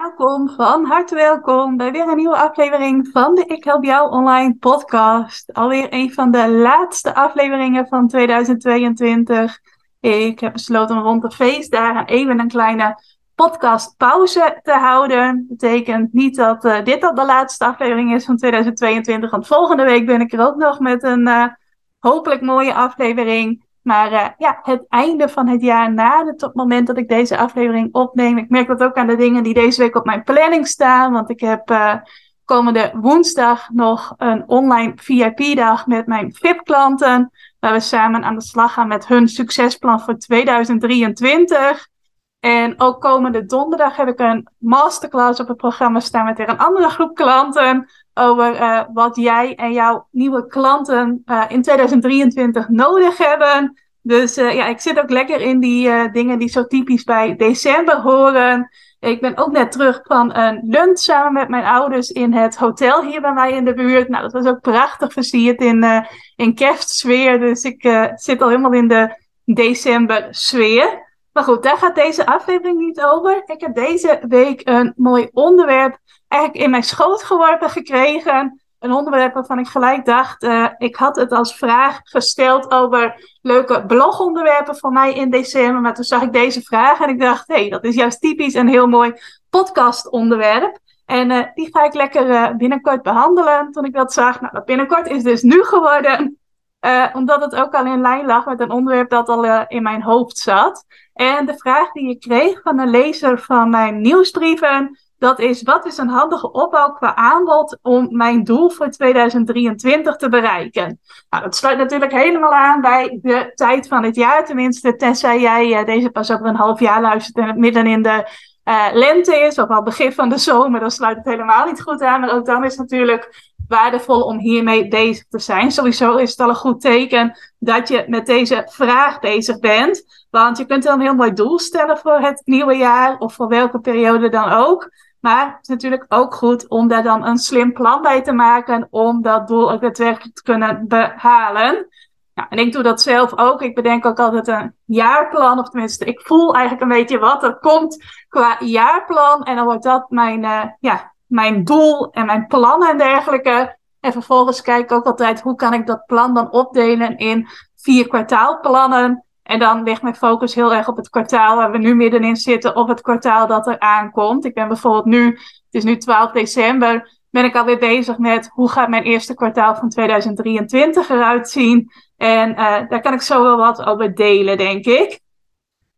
Welkom, van harte welkom bij weer een nieuwe aflevering van de Ik Help Jou Online podcast. Alweer een van de laatste afleveringen van 2022. Ik heb besloten om rond de feestdagen even een kleine podcastpauze te houden. Dat betekent niet dat uh, dit al de laatste aflevering is van 2022, want volgende week ben ik er ook nog met een uh, hopelijk mooie aflevering. Maar uh, ja, het einde van het jaar na het moment dat ik deze aflevering opneem. Ik merk dat ook aan de dingen die deze week op mijn planning staan. Want ik heb uh, komende woensdag nog een online VIP-dag met mijn VIP-klanten. Waar we samen aan de slag gaan met hun succesplan voor 2023. En ook komende donderdag heb ik een masterclass op het programma staan met weer een andere groep klanten. Over uh, wat jij en jouw nieuwe klanten uh, in 2023 nodig hebben. Dus uh, ja, ik zit ook lekker in die dingen die zo typisch bij december horen. Ik ben ook net terug van een lunch samen met mijn ouders in het hotel hier bij mij in de buurt. Nou, dat was ook prachtig versierd in, in kerstsfeer. Dus ik zit al helemaal in de december sfeer. Maar goed, daar gaat deze aflevering niet over. Ik heb deze week een mooi onderwerp eigenlijk in mijn schoot geworpen gekregen. Een onderwerp waarvan ik gelijk dacht, uh, ik had het als vraag gesteld over leuke blogonderwerpen voor mij in december. Maar toen zag ik deze vraag en ik dacht, hé, hey, dat is juist typisch een heel mooi podcastonderwerp. En uh, die ga ik lekker uh, binnenkort behandelen. Toen ik dat zag, nou, dat binnenkort is dus nu geworden. Uh, omdat het ook al in lijn lag met een onderwerp dat al uh, in mijn hoofd zat. En de vraag die ik kreeg van een lezer van mijn nieuwsbrieven, dat is wat is een handige opbouw qua aanbod om mijn doel voor 2023 te bereiken? Nou, dat sluit natuurlijk helemaal aan bij de tijd van het jaar, tenminste, tenzij jij uh, deze pas over een half jaar luistert en het midden in de lente is, of al begin van de zomer, dan sluit het helemaal niet goed aan. Maar ook dan is natuurlijk waardevol om hiermee bezig te zijn. Sowieso is het al een goed teken dat je met deze vraag bezig bent. Want je kunt dan een heel mooi doel stellen voor het nieuwe jaar of voor welke periode dan ook. Maar het is natuurlijk ook goed om daar dan een slim plan bij te maken om dat doel ook daadwerkelijk te kunnen behalen. Ja, en ik doe dat zelf ook. Ik bedenk ook altijd een jaarplan. Of tenminste, ik voel eigenlijk een beetje wat er komt qua jaarplan. En dan wordt dat mijn, uh, ja, mijn doel en mijn plannen en dergelijke. En vervolgens kijk ik ook altijd hoe kan ik dat plan dan opdelen in vier kwartaalplannen. En dan ligt mijn focus heel erg op het kwartaal waar we nu middenin zitten, of het kwartaal dat er aankomt. Ik ben bijvoorbeeld nu, het is nu 12 december, ben ik alweer bezig met hoe gaat mijn eerste kwartaal van 2023 eruit zien. En uh, daar kan ik zo wel wat over delen, denk ik.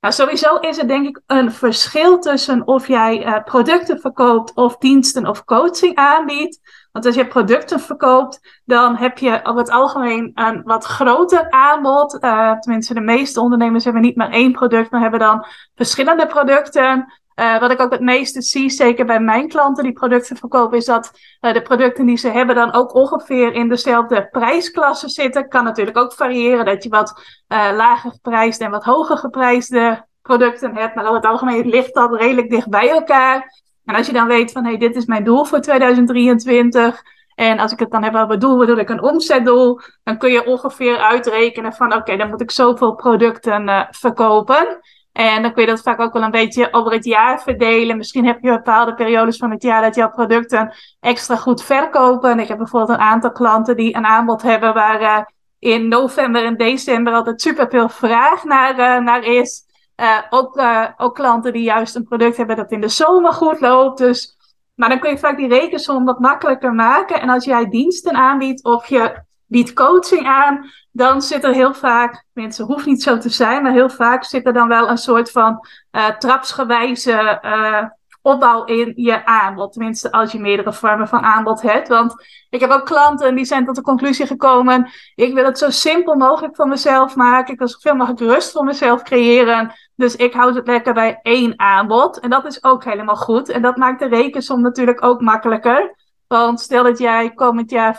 Nou, sowieso is er denk ik een verschil tussen of jij uh, producten verkoopt of diensten of coaching aanbiedt. Want als je producten verkoopt, dan heb je over het algemeen een wat groter aanbod. Uh, tenminste, de meeste ondernemers hebben niet maar één product, maar hebben dan verschillende producten. Uh, wat ik ook het meeste zie, zeker bij mijn klanten die producten verkopen, is dat uh, de producten die ze hebben dan ook ongeveer in dezelfde prijsklasse zitten. Kan natuurlijk ook variëren dat je wat uh, lager geprijsde en wat hoger geprijsde producten hebt. Maar over het algemeen ligt dat redelijk dicht bij elkaar. En als je dan weet van, hey, dit is mijn doel voor 2023. En als ik het dan heb over doel, bedoel ik een omzetdoel. Dan kun je ongeveer uitrekenen van, oké, dan moet ik zoveel producten verkopen. En dan kun je dat vaak ook wel een beetje over het jaar verdelen. Misschien heb je bepaalde periodes van het jaar dat jouw producten extra goed verkopen. Ik heb bijvoorbeeld een aantal klanten die een aanbod hebben waar uh, in november en december altijd super veel vraag naar, uh, naar is. Uh, ook, ook klanten die juist een product hebben dat in de zomer goed loopt. Dus, maar dan kun je vaak die rekensom wat makkelijker maken. En als jij diensten aanbiedt of je biedt coaching aan, dan zit er heel vaak, mensen hoeft niet zo te zijn, maar heel vaak zit er dan wel een soort van uh, trapsgewijze uh, opbouw in je aanbod. Tenminste, als je meerdere vormen van aanbod hebt. Want ik heb ook klanten die zijn tot de conclusie gekomen: ik wil het zo simpel mogelijk voor mezelf maken. Ik wil zoveel mogelijk rust voor mezelf creëren. Dus ik houd het lekker bij één aanbod. En dat is ook helemaal goed. En dat maakt de rekensom natuurlijk ook makkelijker. Want stel dat jij komend jaar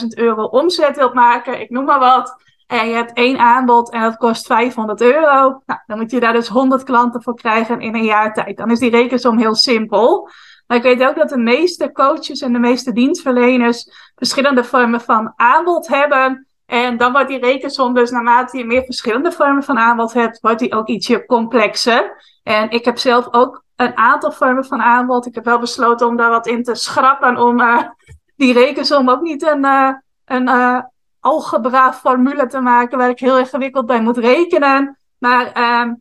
50.000 euro omzet wilt maken, ik noem maar wat. En je hebt één aanbod en dat kost 500 euro. Nou, dan moet je daar dus 100 klanten voor krijgen in een jaar tijd. Dan is die rekensom heel simpel. Maar ik weet ook dat de meeste coaches en de meeste dienstverleners verschillende vormen van aanbod hebben. En dan wordt die rekensom dus naarmate je meer verschillende vormen van aanbod hebt, wordt die ook ietsje complexer. En ik heb zelf ook een aantal vormen van aanbod. Ik heb wel besloten om daar wat in te schrappen om uh, die rekensom ook niet een, uh, een uh, algebra formule te maken waar ik heel ingewikkeld bij moet rekenen. Maar ehm,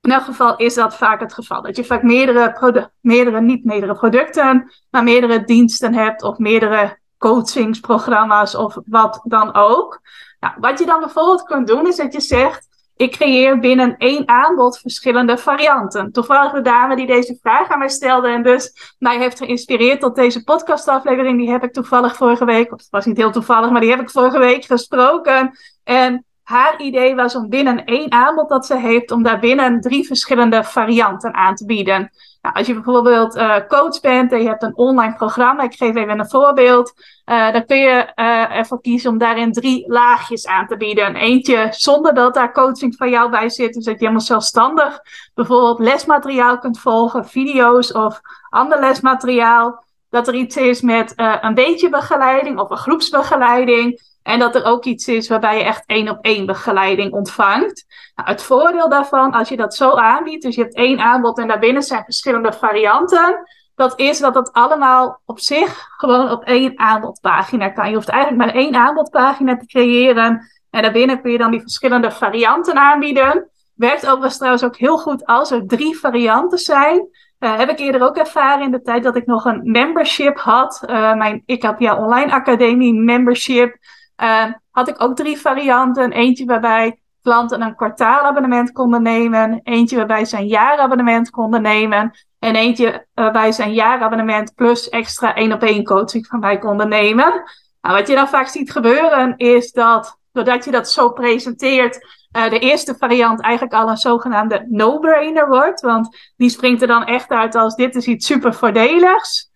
in elk geval is dat vaak het geval. Dat je vaak meerdere, meerdere, niet meerdere producten, maar meerdere diensten hebt of meerdere coachingsprogramma's of wat dan ook. Nou, wat je dan bijvoorbeeld kunt doen is dat je zegt, ik creëer binnen één aanbod verschillende varianten. Toevallig de dame die deze vraag aan mij stelde en dus mij heeft geïnspireerd tot deze podcastaflevering, die heb ik toevallig vorige week, of het was niet heel toevallig, maar die heb ik vorige week gesproken. En haar idee was om binnen één aanbod dat ze heeft, om daar binnen drie verschillende varianten aan te bieden. Nou, als je bijvoorbeeld uh, coach bent en je hebt een online programma, ik geef even een voorbeeld, uh, dan kun je uh, ervoor kiezen om daarin drie laagjes aan te bieden. Eentje zonder dat daar coaching van jou bij zit, dus dat je helemaal zelfstandig bijvoorbeeld lesmateriaal kunt volgen, video's of ander lesmateriaal. Dat er iets is met een beetje begeleiding of een groepsbegeleiding. En dat er ook iets is waarbij je echt één op één begeleiding ontvangt. Nou, het voordeel daarvan, als je dat zo aanbiedt, dus je hebt één aanbod en daarbinnen zijn verschillende varianten, dat is dat het allemaal op zich gewoon op één aanbodpagina kan. Je hoeft eigenlijk maar één aanbodpagina te creëren en daarbinnen kun je dan die verschillende varianten aanbieden. Werkt overigens trouwens ook heel goed als er drie varianten zijn. Uh, heb ik eerder ook ervaren in de tijd dat ik nog een membership had. Uh, mijn Ik heb ja online academie membership. Uh, had ik ook drie varianten. Eentje waarbij klanten een kwartaalabonnement konden nemen. Eentje waarbij ze een jaarabonnement konden nemen. En eentje waarbij ze een jaarabonnement plus extra één op één coaching van mij konden nemen. Nou, wat je dan vaak ziet gebeuren is dat doordat je dat zo presenteert, uh, de eerste variant eigenlijk al een zogenaamde no-brainer wordt. Want die springt er dan echt uit als dit is iets super voordeligs.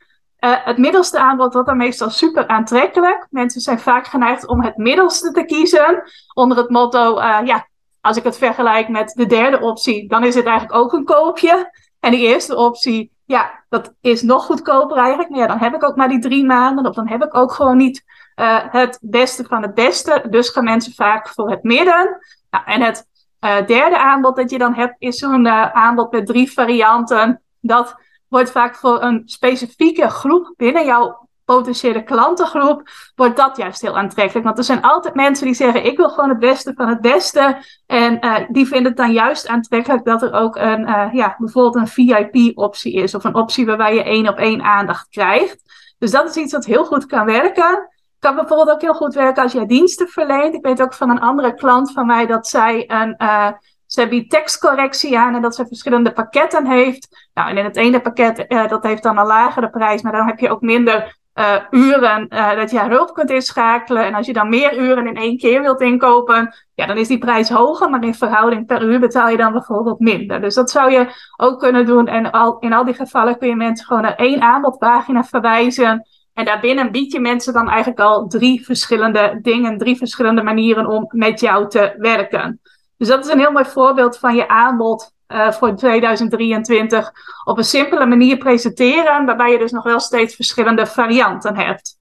Uh, het middelste aanbod wordt dan meestal super aantrekkelijk. Mensen zijn vaak geneigd om het middelste te kiezen. Onder het motto, uh, ja, als ik het vergelijk met de derde optie, dan is het eigenlijk ook een koopje. En die eerste optie, ja, dat is nog goedkoper eigenlijk. Maar ja, dan heb ik ook maar die drie maanden. Of dan heb ik ook gewoon niet uh, het beste van het beste. Dus gaan mensen vaak voor het midden. Nou, en het derde aanbod dat je dan hebt, is zo'n aanbod met drie varianten. Dat wordt vaak voor een specifieke groep binnen jouw potentiële klantengroep, wordt dat juist heel aantrekkelijk. Want er zijn altijd mensen die zeggen, ik wil gewoon het beste van het beste. En uh, die vinden het dan juist aantrekkelijk dat er ook een, uh, ja, bijvoorbeeld een VIP-optie is. Of een optie waarbij je één op één aandacht krijgt. Dus dat is iets wat heel goed kan werken. Kan bijvoorbeeld ook heel goed werken als jij diensten verleent. Ik weet ook van een andere klant van mij dat zij een... Uh, ze biedt tekstcorrectie aan en dat ze verschillende pakketten heeft. Nou, en in het ene pakket, uh, dat heeft dan een lagere prijs, maar dan heb je ook minder uh, uren uh, dat je hulp kunt inschakelen. En als je dan meer uren in één keer wilt inkopen, ja, dan is die prijs hoger, maar in verhouding per uur betaal je dan bijvoorbeeld minder. Dus dat zou je ook kunnen doen. En al, in al die gevallen kun je mensen gewoon naar één aanbodpagina verwijzen. En daarbinnen bied je mensen dan eigenlijk al drie verschillende dingen, drie verschillende manieren om met jou te werken. Dus dat is een heel mooi voorbeeld van je aanbod uh, voor 2023 op een simpele manier presenteren, waarbij je dus nog wel steeds verschillende varianten hebt.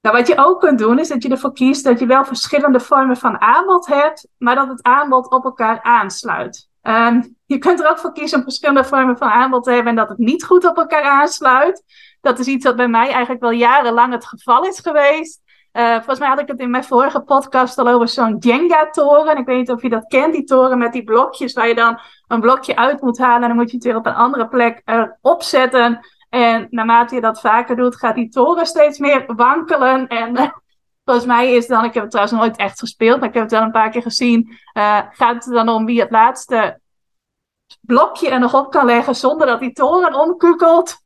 Nou, wat je ook kunt doen, is dat je ervoor kiest dat je wel verschillende vormen van aanbod hebt, maar dat het aanbod op elkaar aansluit. Um, je kunt er ook voor kiezen om verschillende vormen van aanbod te hebben en dat het niet goed op elkaar aansluit. Dat is iets wat bij mij eigenlijk wel jarenlang het geval is geweest. Uh, volgens mij had ik het in mijn vorige podcast al over zo'n Jenga-toren. Ik weet niet of je dat kent, die toren met die blokjes waar je dan een blokje uit moet halen. En dan moet je het weer op een andere plek erop zetten. En naarmate je dat vaker doet, gaat die toren steeds meer wankelen. En uh, volgens mij is dan, ik heb het trouwens nooit echt gespeeld, maar ik heb het wel een paar keer gezien. Gaat het dan om wie het laatste blokje er nog op kan leggen zonder dat die toren omkukelt.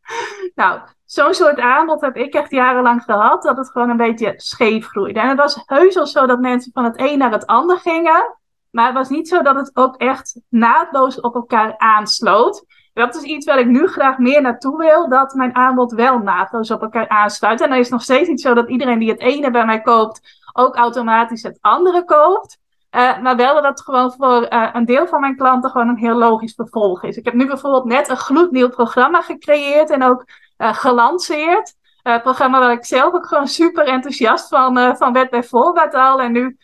Nou, zo'n soort aanbod heb ik echt jarenlang gehad, dat het gewoon een beetje scheef groeide. En het was heus al zo dat mensen van het een naar het ander gingen, maar het was niet zo dat het ook echt naadloos op elkaar aansloot. Dat is iets waar ik nu graag meer naartoe wil, dat mijn aanbod wel naadloos op elkaar aansluit. En dan is het nog steeds niet zo dat iedereen die het ene bij mij koopt, ook automatisch het andere koopt. Uh, maar wel dat het gewoon voor uh, een deel van mijn klanten gewoon een heel logisch vervolg is. Ik heb nu bijvoorbeeld net een gloednieuw programma gecreëerd en ook gelanceerd. Een programma waar ik zelf ook gewoon super enthousiast van, van werd bij voorbaat al. En nu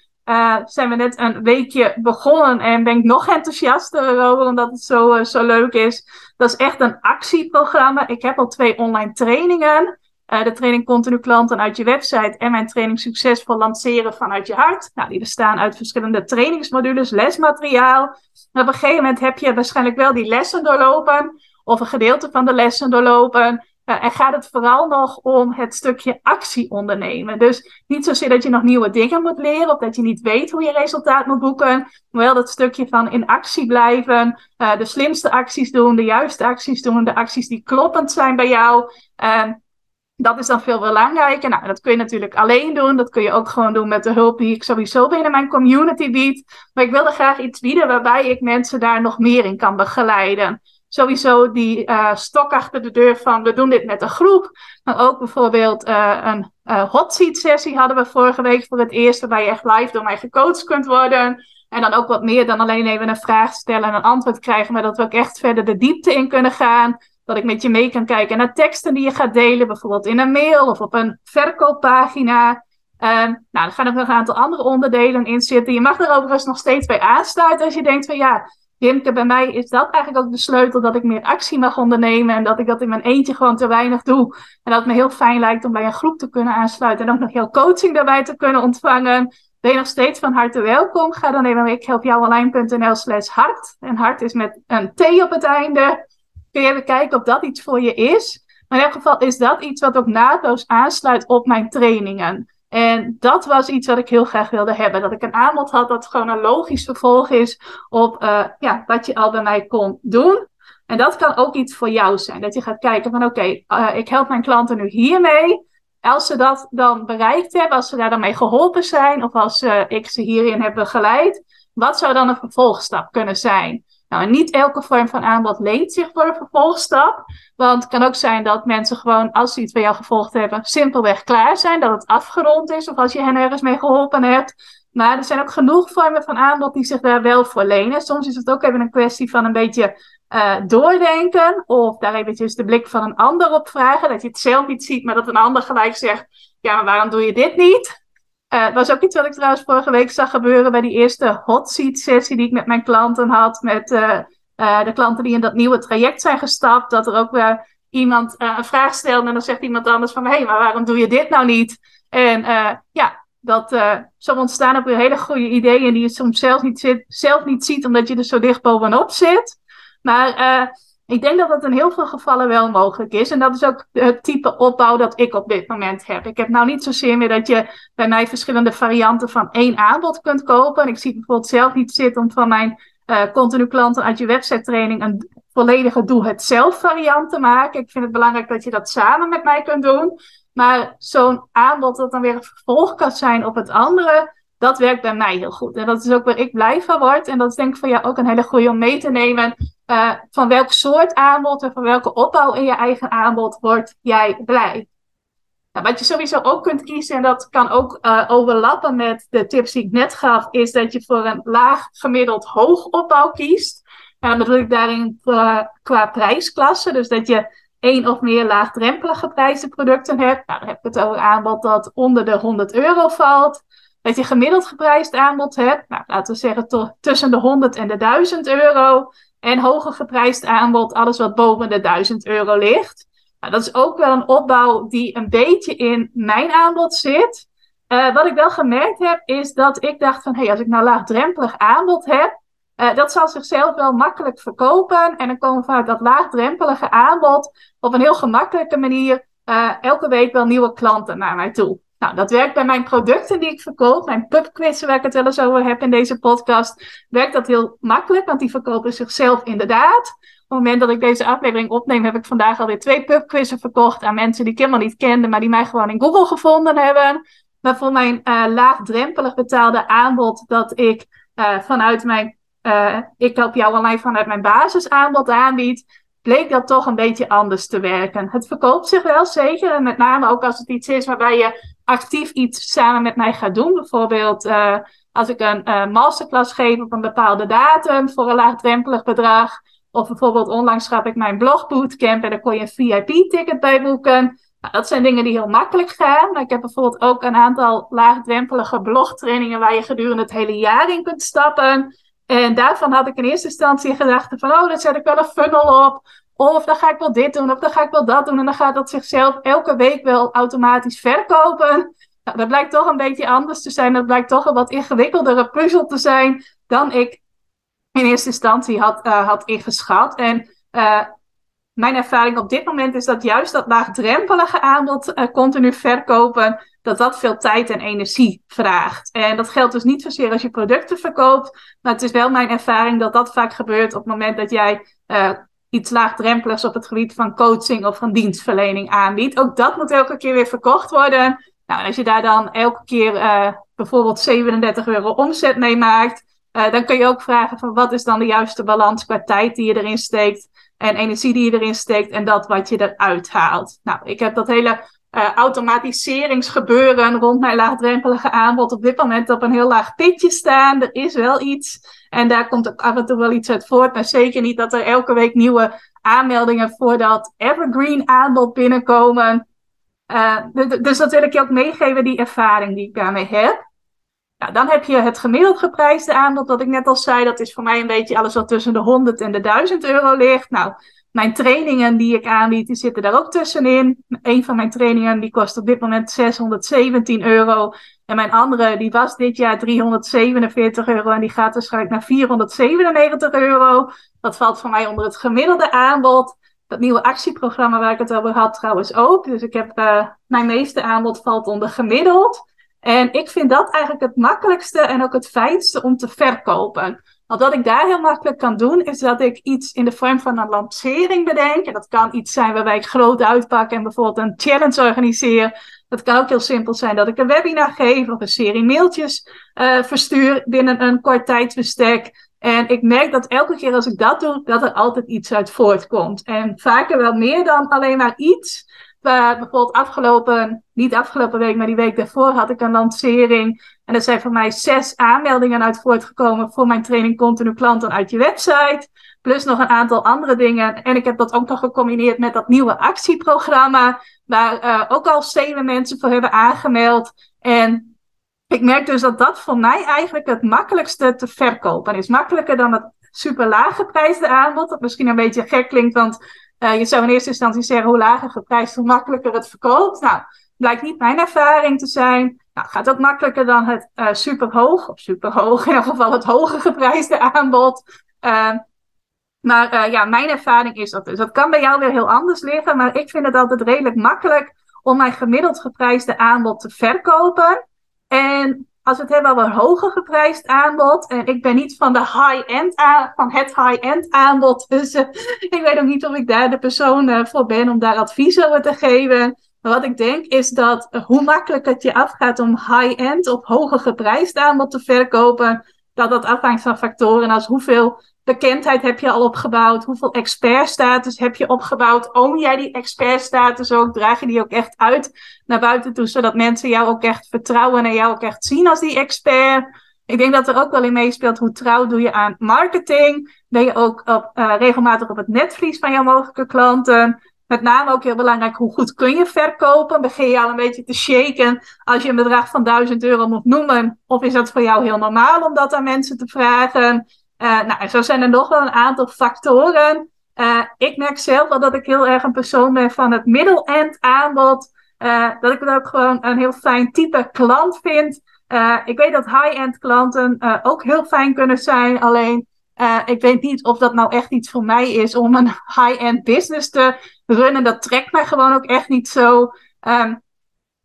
zijn we net een weekje begonnen en ben ik nog enthousiaster over omdat het zo, zo leuk is. Dat is echt een actieprogramma. Ik heb al twee online trainingen. De training Continu Klanten uit je website en mijn training Succesvol Lanceren vanuit je hart. Nou, die bestaan uit verschillende trainingsmodules, lesmateriaal. op een gegeven moment heb je waarschijnlijk wel die lessen doorlopen, of een gedeelte van de lessen doorlopen. Uh, en gaat het vooral nog om het stukje actie ondernemen. Dus niet zozeer dat je nog nieuwe dingen moet leren of dat je niet weet hoe je resultaat moet boeken. Maar wel dat stukje van in actie blijven, uh, de slimste acties doen, de juiste acties doen, de acties die kloppend zijn bij jou. Uh, dat is dan veel belangrijker. Nou, dat kun je natuurlijk alleen doen. Dat kun je ook gewoon doen met de hulp die ik sowieso binnen mijn community bied. Maar ik wilde graag iets bieden waarbij ik mensen daar nog meer in kan begeleiden. Sowieso die uh, stok achter de deur van we doen dit met een groep. Maar ook bijvoorbeeld uh, een uh, hot seat sessie hadden we vorige week voor het eerst. Waarbij je echt live door mij gecoacht kunt worden. En dan ook wat meer dan alleen even een vraag stellen en een antwoord krijgen. Maar dat we ook echt verder de diepte in kunnen gaan. Dat ik met je mee kan kijken naar teksten die je gaat delen, bijvoorbeeld in een mail of op een verkooppagina. Um, nou, er gaan ook nog een aantal andere onderdelen in zitten. Je mag er overigens nog steeds bij aansluiten als je denkt van ja, Jimke, bij mij is dat eigenlijk ook de sleutel dat ik meer actie mag ondernemen en dat ik dat in mijn eentje gewoon te weinig doe. En dat het me heel fijn lijkt om bij een groep te kunnen aansluiten en ook nog heel coaching daarbij te kunnen ontvangen. Ben je nog steeds van harte welkom? Ga dan even naar ikhelpjouonline.nl slash hart. En hart is met een T op het einde kun je even kijken of dat iets voor je is. Maar in elk geval is dat iets wat ook naadloos aansluit op mijn trainingen. En dat was iets wat ik heel graag wilde hebben. Dat ik een aanbod had dat gewoon een logisch vervolg is op uh, ja, wat je al bij mij kon doen. En dat kan ook iets voor jou zijn. Dat je gaat kijken van oké, uh, ik help mijn klanten nu hiermee. Als ze dat dan bereikt hebben, als ze daar dan mee geholpen zijn, of als uh, ik ze hierin heb begeleid, wat zou dan een vervolgstap kunnen zijn? Nou, niet elke vorm van aanbod leent zich voor een vervolgstap. Want het kan ook zijn dat mensen gewoon, als ze iets bij jou gevolgd hebben, simpelweg klaar zijn. Dat het afgerond is of als je hen ergens mee geholpen hebt. Maar er zijn ook genoeg vormen van aanbod die zich daar wel voor lenen. Soms is het ook even een kwestie van een beetje uh, doordenken. Of daar eventjes de blik van een ander op vragen. Dat je het zelf niet ziet, maar dat een ander gelijk zegt: Ja, maar waarom doe je dit niet? Uh, was ook iets wat ik trouwens vorige week zag gebeuren bij die eerste hot seat sessie die ik met mijn klanten had. Met uh, uh, de klanten die in dat nieuwe traject zijn gestapt. Dat er ook weer iemand een vraag stelde en dan zegt iemand anders van... Hé, hey, maar waarom doe je dit nou niet? En ja, dat zo ontstaan ook weer hele goede ideeën die je soms zelf niet, zit, zelf niet ziet omdat je er zo dicht bovenop zit. Maar ik denk dat dat in heel veel gevallen wel mogelijk is. En dat is ook het type opbouw dat ik op dit moment heb. Ik heb nou niet zozeer meer dat je bij mij verschillende varianten van één aanbod kunt kopen. En ik zie bijvoorbeeld zelf niet zitten om van mijn uh, continu klanten uit je website training een volledige doe-het-zelf variant te maken. Ik vind het belangrijk dat je dat samen met mij kunt doen. Maar zo'n aanbod dat dan weer een vervolg kan zijn op het andere, dat werkt bij mij heel goed. En dat is ook waar ik blij van word. En dat is denk ik voor jou ook een hele goede om mee te nemen. Uh, van welk soort aanbod en van welke opbouw in je eigen aanbod word jij blij. Nou, wat je sowieso ook kunt kiezen, en dat kan ook uh, overlappen met de tips die ik net gaf, is dat je voor een laag gemiddeld hoog opbouw kiest. En dan bedoel ik daarin qua prijsklasse. Dus dat je één of meer laagdrempelige prijzenproducten hebt. Nou, dan heb ik het over aanbod dat onder de 100 euro valt dat je gemiddeld geprijsd aanbod hebt. Nou, laten we zeggen tussen de 100 en de 1000 euro. En hoger geprijsd aanbod, alles wat boven de 1000 euro ligt. Nou, dat is ook wel een opbouw die een beetje in mijn aanbod zit. Uh, wat ik wel gemerkt heb, is dat ik dacht van, hé, hey, als ik nou laagdrempelig aanbod heb, uh, dat zal zichzelf wel makkelijk verkopen. En dan komen vanuit dat laagdrempelige aanbod op een heel gemakkelijke manier uh, elke week wel nieuwe klanten naar mij toe. Nou, dat werkt bij mijn producten die ik verkoop, mijn pubquizzen waar ik het wel eens over heb in deze podcast, werkt dat heel makkelijk, want die verkopen zichzelf inderdaad. Op het moment dat ik deze aflevering opneem, heb ik vandaag alweer twee pubquizzen verkocht aan mensen die ik helemaal niet kende, maar die mij gewoon in Google gevonden hebben. Maar voor mijn uh, laagdrempelig betaalde aanbod dat ik uh, vanuit mijn, uh, ik help jou online vanuit mijn basisaanbod aanbied, bleek dat toch een beetje anders te werken. Het verkoopt zich wel zeker. En met name ook als het iets is waarbij je actief iets samen met mij gaat doen. Bijvoorbeeld uh, als ik een uh, masterclass geef op een bepaalde datum voor een laagdrempelig bedrag. Of bijvoorbeeld onlangs gaf ik mijn blogbootcamp en daar kon je een VIP-ticket bij boeken. Nou, dat zijn dingen die heel makkelijk gaan. Maar ik heb bijvoorbeeld ook een aantal laagdrempelige blogtrainingen waar je gedurende het hele jaar in kunt stappen. En daarvan had ik in eerste instantie gedacht van, oh, dan zet ik wel een funnel op. Of dan ga ik wel dit doen, of dan ga ik wel dat doen. En dan gaat dat zichzelf elke week wel automatisch verkopen. Nou, dat blijkt toch een beetje anders te zijn. Dat blijkt toch een wat ingewikkeldere puzzel te zijn dan ik in eerste instantie had, uh, had ingeschat. En uh, mijn ervaring op dit moment is dat juist dat laagdrempelige aanbod uh, continu verkopen, dat dat veel tijd en energie vraagt. En dat geldt dus niet zozeer als je producten verkoopt, maar het is wel mijn ervaring dat dat vaak gebeurt op het moment dat jij iets laagdrempeligs op het gebied van coaching of van dienstverlening aanbiedt. Ook dat moet elke keer weer verkocht worden. Nou, als je daar dan elke keer uh, bijvoorbeeld 37 euro omzet mee maakt, uh, dan kun je ook vragen van wat is dan de juiste balans qua tijd die je erin steekt en energie die je erin steekt en dat wat je eruit haalt. Nou, ik heb dat hele uh, automatiseringsgebeuren rond mijn laagdrempelige aanbod op dit moment op een heel laag pitje staan. Er is wel iets en daar komt ook af en toe wel iets uit voort, maar zeker niet dat er elke week nieuwe aanmeldingen voor dat evergreen aanbod binnenkomen. Uh, dus dat wil ik je ook meegeven, die ervaring die ik daarmee heb. Nou, dan heb je het gemiddeld geprijsde aanbod, wat ik net al zei. Dat is voor mij een beetje alles wat tussen de 100 en de 1000 euro ligt. Nou, mijn trainingen die ik aanbied, die zitten daar ook tussenin. Een van mijn trainingen die kost op dit moment 617 euro. En mijn andere die was dit jaar 347 euro en die gaat waarschijnlijk naar 497 euro. Dat valt voor mij onder het gemiddelde aanbod. Dat nieuwe actieprogramma waar ik het over had trouwens ook. Dus ik heb, uh, mijn meeste aanbod valt onder gemiddeld. En ik vind dat eigenlijk het makkelijkste en ook het fijnste om te verkopen. Want wat ik daar heel makkelijk kan doen, is dat ik iets in de vorm van een lancering bedenk. En dat kan iets zijn waarbij ik groot uitpak en bijvoorbeeld een challenge organiseer. Dat kan ook heel simpel zijn dat ik een webinar geef of een serie mailtjes uh, verstuur binnen een kort tijdsbestek. En ik merk dat elke keer als ik dat doe, dat er altijd iets uit voortkomt. En vaker wel meer dan alleen maar iets bijvoorbeeld afgelopen, niet afgelopen week, maar die week daarvoor had ik een lancering. En er zijn voor mij zes aanmeldingen uit voortgekomen voor mijn training Continu Klanten uit je website. Plus nog een aantal andere dingen. En ik heb dat ook nog gecombineerd met dat nieuwe actieprogramma. Waar uh, ook al zeven mensen voor hebben aangemeld. En ik merk dus dat dat voor mij eigenlijk het makkelijkste te verkopen is. Makkelijker dan het super laag geprijsde aanbod. Dat misschien een beetje gek klinkt, want uh, je zou in eerste instantie zeggen hoe lager geprijsd, hoe makkelijker het verkoopt. Nou, blijkt niet mijn ervaring te zijn. Nou, gaat ook makkelijker dan het uh, superhoog, of superhoog, in ieder geval het hoge geprijsde aanbod. Uh, maar ja, mijn ervaring is dat dus. Dat kan bij jou weer heel anders liggen, maar ik vind het altijd redelijk makkelijk om mijn gemiddeld geprijsde aanbod te verkopen. En als we het hebben over hoger geprijsd aanbod. En ik ben niet van de high-end van het high-end aanbod. Dus uh, ik weet ook niet of ik daar de persoon uh, voor ben om daar advies over te geven. Maar wat ik denk is dat uh, hoe makkelijk het je afgaat om high-end of hoger geprijsd aanbod te verkopen. Dat dat afhangt van factoren als hoeveel bekendheid heb je al opgebouwd? Hoeveel expertstatus heb je opgebouwd? Oom jij die expertstatus ook? Draag je die ook echt uit naar buiten toe, zodat mensen jou ook echt vertrouwen en jou ook echt zien als die expert? Ik denk dat er ook wel in meespeelt hoe trouw doe je aan marketing. Ben je ook op, uh, regelmatig op het netvlies van jouw mogelijke klanten? Met name ook heel belangrijk, hoe goed kun je verkopen? Begin je al een beetje te shaken als je een bedrag van 1000 euro moet noemen? Of is dat voor jou heel normaal om dat aan mensen te vragen? Uh, nou, zo zijn er nog wel een aantal factoren. Uh, ik merk zelf wel dat ik heel erg een persoon ben van het middle-end aanbod. Uh, dat ik het ook gewoon een heel fijn type klant vind. ik weet dat high-end klanten ook heel fijn kunnen zijn. Alleen ik weet niet of dat nou echt iets voor mij is om een high-end business te runnen. Dat trekt mij gewoon ook echt niet zo. Um,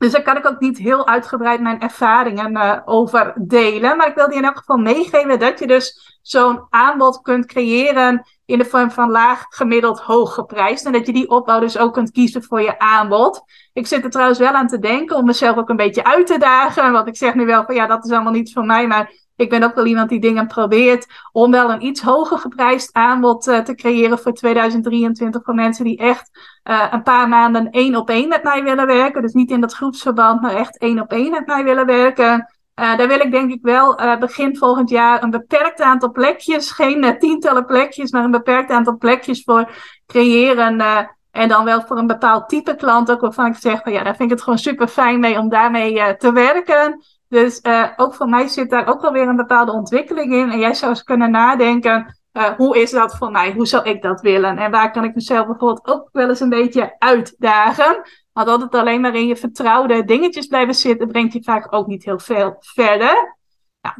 dus daar kan ik ook niet heel uitgebreid mijn ervaringen uh, over delen. Maar ik wil je in elk geval meegeven dat je dus zo'n aanbod kunt creëren in de vorm van laag, gemiddeld, hoog geprijsd. En dat je die opbouw dus ook kunt kiezen voor je aanbod. Ik zit er trouwens wel aan te denken om mezelf ook een beetje uit te dagen. Want ik zeg nu wel van ja, dat is allemaal niet voor mij. Maar ik ben ook wel iemand die dingen probeert om wel een iets hoger geprijsd aanbod uh, te creëren voor 2023 voor mensen die echt uh, een paar maanden één op één met mij willen werken. Dus niet in dat groepsverband, maar echt één op één met mij willen werken. Uh, daar wil ik denk ik wel begin volgend jaar een beperkt aantal plekjes, geen tientallen plekjes, maar een beperkt aantal plekjes voor creëren. en dan wel voor een bepaald type klant ook waarvan ik zeg van ja, daar vind ik het gewoon super fijn mee om daarmee te werken. Dus ook voor mij zit daar ook wel weer een bepaalde ontwikkeling in. En jij zou eens kunnen nadenken, hoe is dat voor mij? Hoe zou ik dat willen? En waar kan ik mezelf bijvoorbeeld ook wel eens een beetje uitdagen? Want altijd alleen maar in je vertrouwde dingetjes blijven zitten, brengt je vaak ook niet heel veel verder. Ja.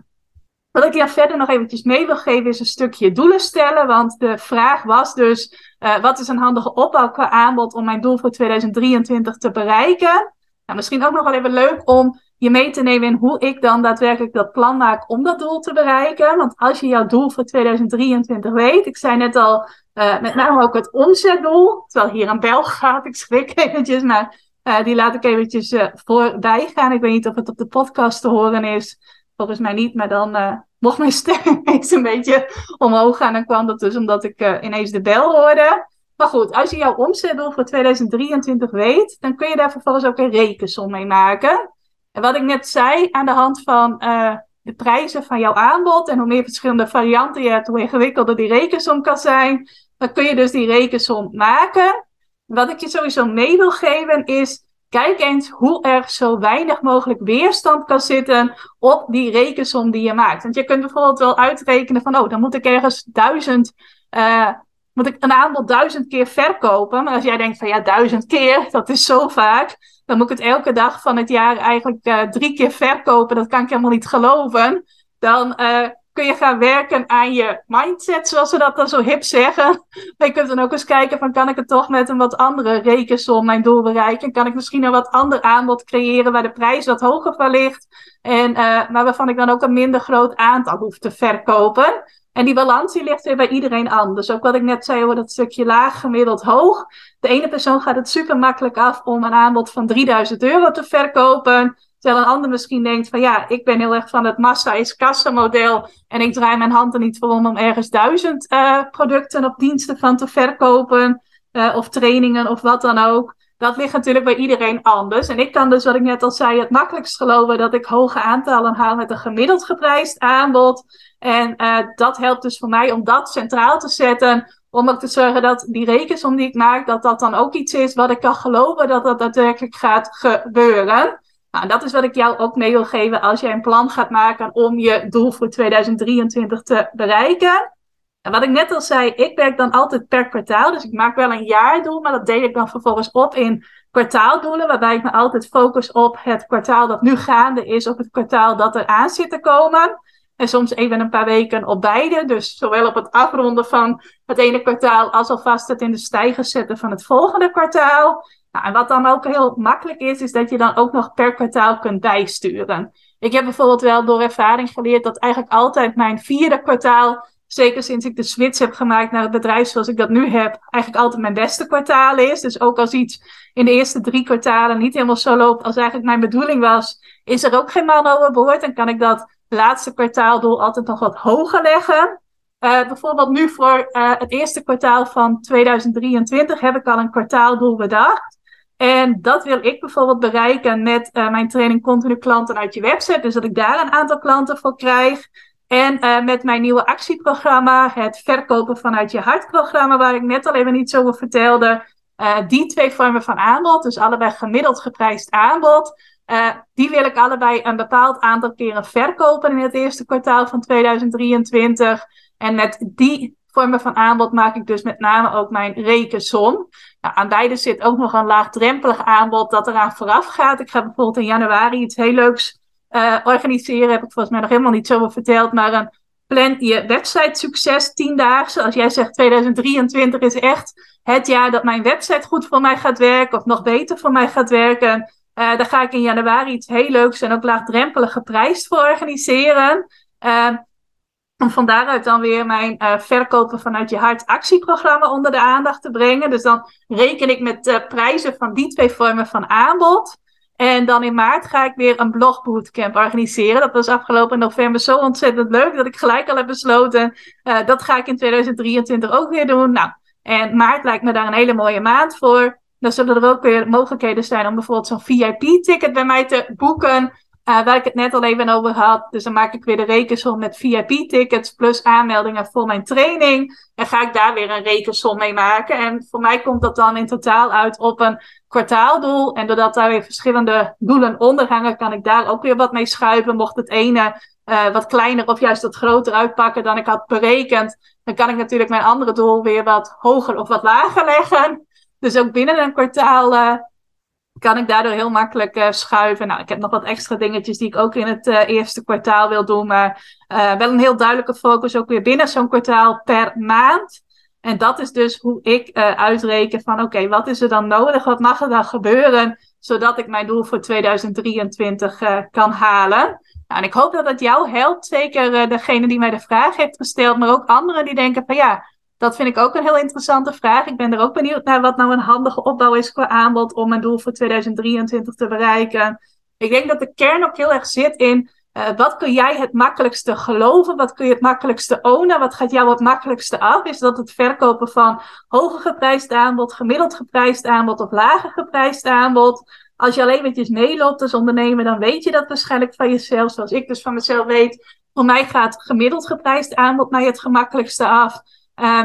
Wat ik je verder nog eventjes mee wil geven, is een stukje doelen stellen. Want de vraag was dus, uh, wat is een handige opbouw qua aanbod om mijn doel voor 2023 te bereiken? Nou, misschien ook nog wel even leuk om je mee te nemen in hoe ik dan daadwerkelijk dat plan maak om dat doel te bereiken. Want als je jouw doel voor 2023 weet, ik zei net al, uh, met name ook het omzetdoel, terwijl hier een bel gaat, ik schrik eventjes, maar uh, die laat ik eventjes uh, voorbij gaan. Ik weet niet of het op de podcast te horen is, volgens mij niet, maar dan mocht mijn stem eens een beetje omhoog gaan. En kwam dat dus omdat ik ineens de bel hoorde. Maar goed, als je jouw omzetdoel voor 2023 weet, dan kun je daar vervolgens ook een rekensom mee maken. En wat ik net zei, aan de hand van uh, de prijzen van jouw aanbod en hoe meer verschillende varianten je hebt, hoe ingewikkelder die rekensom kan zijn, dan kun je dus die rekensom maken. Wat ik je sowieso mee wil geven is, kijk eens hoe er zo weinig mogelijk weerstand kan zitten op die rekensom die je maakt. Want je kunt bijvoorbeeld wel uitrekenen van, oh, dan moet ik ergens duizend, uh, moet ik een aanbod duizend keer verkopen. Maar als jij denkt van, ja, duizend keer, dat is zo vaak dan moet ik het elke dag van het jaar eigenlijk uh, drie keer verkopen. Dat kan ik helemaal niet geloven. Dan uh, kun je gaan werken aan je mindset, zoals we dat dan zo hip zeggen. Maar je kunt dan ook eens kijken van kan ik het toch met een wat andere rekensom mijn doel bereiken? Kan ik misschien een wat ander aanbod creëren waar de prijs wat hoger van ligt? En, uh, maar waarvan ik dan ook een minder groot aantal hoef te verkopen. En die balans die ligt weer bij iedereen anders. Ook wat ik net zei over dat stukje laag, gemiddeld, hoog. De ene persoon gaat het super makkelijk af om een aanbod van 3000 euro te verkopen. Terwijl een ander misschien denkt van ja, ik ben heel erg van het massa is kassa model. En ik draai mijn hand er niet voor om om ergens duizend uh, producten of diensten van te verkopen. Uh, of trainingen of wat dan ook. Dat ligt natuurlijk bij iedereen anders. En ik kan dus, wat ik net al zei, het makkelijkst geloven dat ik hoge aantallen haal met een gemiddeld geprijsd aanbod. En uh, dat helpt dus voor mij om dat centraal te zetten. Om ook te zorgen dat die rekensom die ik maak, dat dat dan ook iets is wat ik kan geloven dat dat daadwerkelijk gaat gebeuren. Nou, dat is wat ik jou ook mee wil geven als jij een plan gaat maken om je doel voor 2023 te bereiken. En wat ik net al zei, ik werk dan altijd per kwartaal. Dus ik maak wel een jaardoel, maar dat deel ik dan vervolgens op in kwartaaldoelen. Waarbij ik me altijd focus op het kwartaal dat nu gaande is, op het kwartaal dat er aan zit te komen. En soms even een paar weken op beide. Dus zowel op het afronden van het ene kwartaal als alvast het in de stijger zetten van het volgende kwartaal. Nou, en wat dan ook heel makkelijk is, is dat je dan ook nog per kwartaal kunt bijsturen. Ik heb bijvoorbeeld wel door ervaring geleerd dat eigenlijk altijd mijn vierde kwartaal, zeker sinds ik de switch heb gemaakt naar het bedrijf zoals ik dat nu heb, eigenlijk altijd mijn beste kwartaal is. Dus ook als iets in de eerste drie kwartalen niet helemaal zo loopt als eigenlijk mijn bedoeling was, is er ook geen man overboord en kan ik dat laatste kwartaaldoel altijd nog wat hoger leggen. Uh, bijvoorbeeld nu voor uh, het eerste kwartaal van 2023 heb ik al een kwartaaldoel bedacht. En dat wil ik bijvoorbeeld bereiken met uh, mijn training continu klanten uit je website. Dus dat ik daar een aantal klanten voor krijg. En met mijn nieuwe actieprogramma, het verkopen vanuit je hartprogramma, waar ik net al even iets over vertelde. die twee vormen van aanbod, dus allebei gemiddeld geprijsd aanbod. Uh, die wil ik allebei een bepaald aantal keren verkopen in het eerste kwartaal van 2023. En met die vormen van aanbod maak ik dus met name ook mijn rekensom. Nou, aan beide zit ook nog een laagdrempelig aanbod dat eraan vooraf gaat. Ik ga bijvoorbeeld in januari iets heel leuks uh, organiseren. Heb ik volgens mij nog helemaal niet zo verteld. Maar een plan je website succes 10 dagen. Als jij zegt 2023 is echt het jaar dat mijn website goed voor mij gaat werken. Of nog beter voor mij gaat werken uh, daar ga ik in januari iets heel leuks en ook laagdrempelig geprijsd voor organiseren. Uh, om van daaruit dan weer mijn verkopen vanuit je hart actieprogramma onder de aandacht te brengen. Dus dan reken ik met prijzen van die twee vormen van aanbod. En dan in maart ga ik weer een blogbootcamp organiseren. Dat was afgelopen november zo ontzettend leuk dat ik gelijk al heb besloten. Uh, dat ga ik in 2023 ook weer doen. Nou, en maart lijkt me daar een hele mooie maand voor. Dan zullen er ook weer mogelijkheden zijn om bijvoorbeeld zo'n VIP-ticket bij mij te boeken. Uh, waar ik het net al even over had. Dus dan maak ik weer de rekensom met VIP-tickets plus aanmeldingen voor mijn training. En ga ik daar weer een rekensom mee maken. En voor mij komt dat dan in totaal uit op een kwartaaldoel. En doordat daar weer verschillende doelen onder hangen, kan ik daar ook weer wat mee schuiven. Mocht het ene uh, wat kleiner of juist wat groter uitpakken dan ik had berekend, dan kan ik natuurlijk mijn andere doel weer wat hoger of wat lager leggen. Dus ook binnen een kwartaal uh, kan ik daardoor heel makkelijk uh, schuiven. Nou, ik heb nog wat extra dingetjes die ik ook in het uh, eerste kwartaal wil doen. Maar uh, wel een heel duidelijke focus ook weer binnen zo'n kwartaal per maand. En dat is dus hoe ik uitreken van oké, wat is er dan nodig? Wat mag er dan gebeuren? Zodat ik mijn doel voor 2023 kan halen. Nou, en ik hoop dat dat jou helpt. Zeker degene die mij de vraag heeft gesteld. Maar ook anderen die denken van ja, dat vind ik ook een heel interessante vraag. Ik ben er ook benieuwd naar wat nou een handige opbouw is qua aanbod om mijn doel voor 2023 te bereiken. Ik denk dat de kern ook heel erg zit in uh, wat kun jij het makkelijkste geloven? Wat kun je het makkelijkste ownen? Wat gaat jou het makkelijkste af? Is dat het verkopen van hoger geprijsd aanbod, gemiddeld geprijsd aanbod of lager geprijsd aanbod? Als je alleen met meeloopt als ondernemer, dan weet je dat waarschijnlijk van jezelf. Zoals ik dus van mezelf weet. Voor mij gaat gemiddeld geprijsd aanbod mij het gemakkelijkste af. Uh,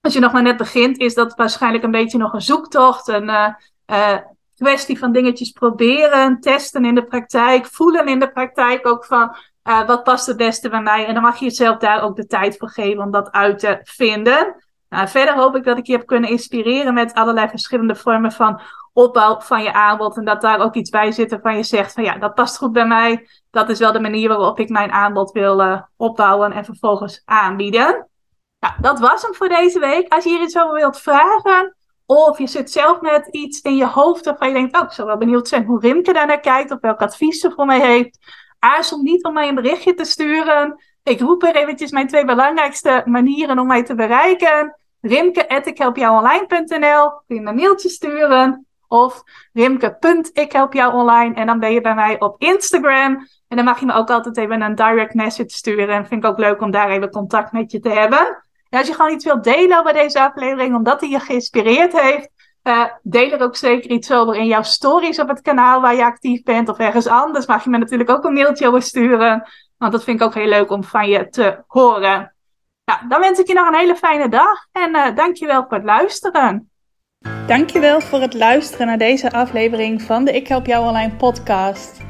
als je nog maar net begint, is dat waarschijnlijk een beetje nog een zoektocht. Een uh, uh, kwestie van dingetjes proberen, testen in de praktijk, voelen in de praktijk ook van uh, wat past het beste bij mij. En dan mag je jezelf daar ook de tijd voor geven om dat uit te vinden. Nou, verder hoop ik dat ik je heb kunnen inspireren met allerlei verschillende vormen van opbouw van je aanbod. En dat daar ook iets bij zit waarvan je zegt van ja, dat past goed bij mij. Dat is wel de manier waarop ik mijn aanbod wil opbouwen en vervolgens aanbieden. Nou, dat was hem voor deze week. Als je hier iets over wilt vragen, of je zit zelf met iets in je hoofd waarvan je denkt, oh, ik zou wel benieuwd zijn hoe Rimke daar naar kijkt, of welk advies ze voor mij heeft, aarzel niet om mij een berichtje te sturen. Ik roep er eventjes mijn twee belangrijkste manieren om mij te bereiken. Rimke.ikhelpjouonline.nl kun je een mailtje sturen. Of rimke.ikhelpjouonline en dan ben je bij mij op Instagram. En dan mag je me ook altijd even een direct message sturen. En vind ik ook leuk om daar even contact met je te hebben. En als je gewoon iets wilt delen over deze aflevering, omdat hij je geïnspireerd heeft, uh, deel er ook zeker iets over in jouw stories op het kanaal waar je actief bent of ergens anders. Mag je me natuurlijk ook een mailtje over sturen, want dat vind ik ook heel leuk om van je te horen. Nou, dan wens ik je nog een hele fijne dag en uh, dankjewel voor het luisteren. Dankjewel voor het luisteren naar deze aflevering van de Ik Help Jou Online podcast.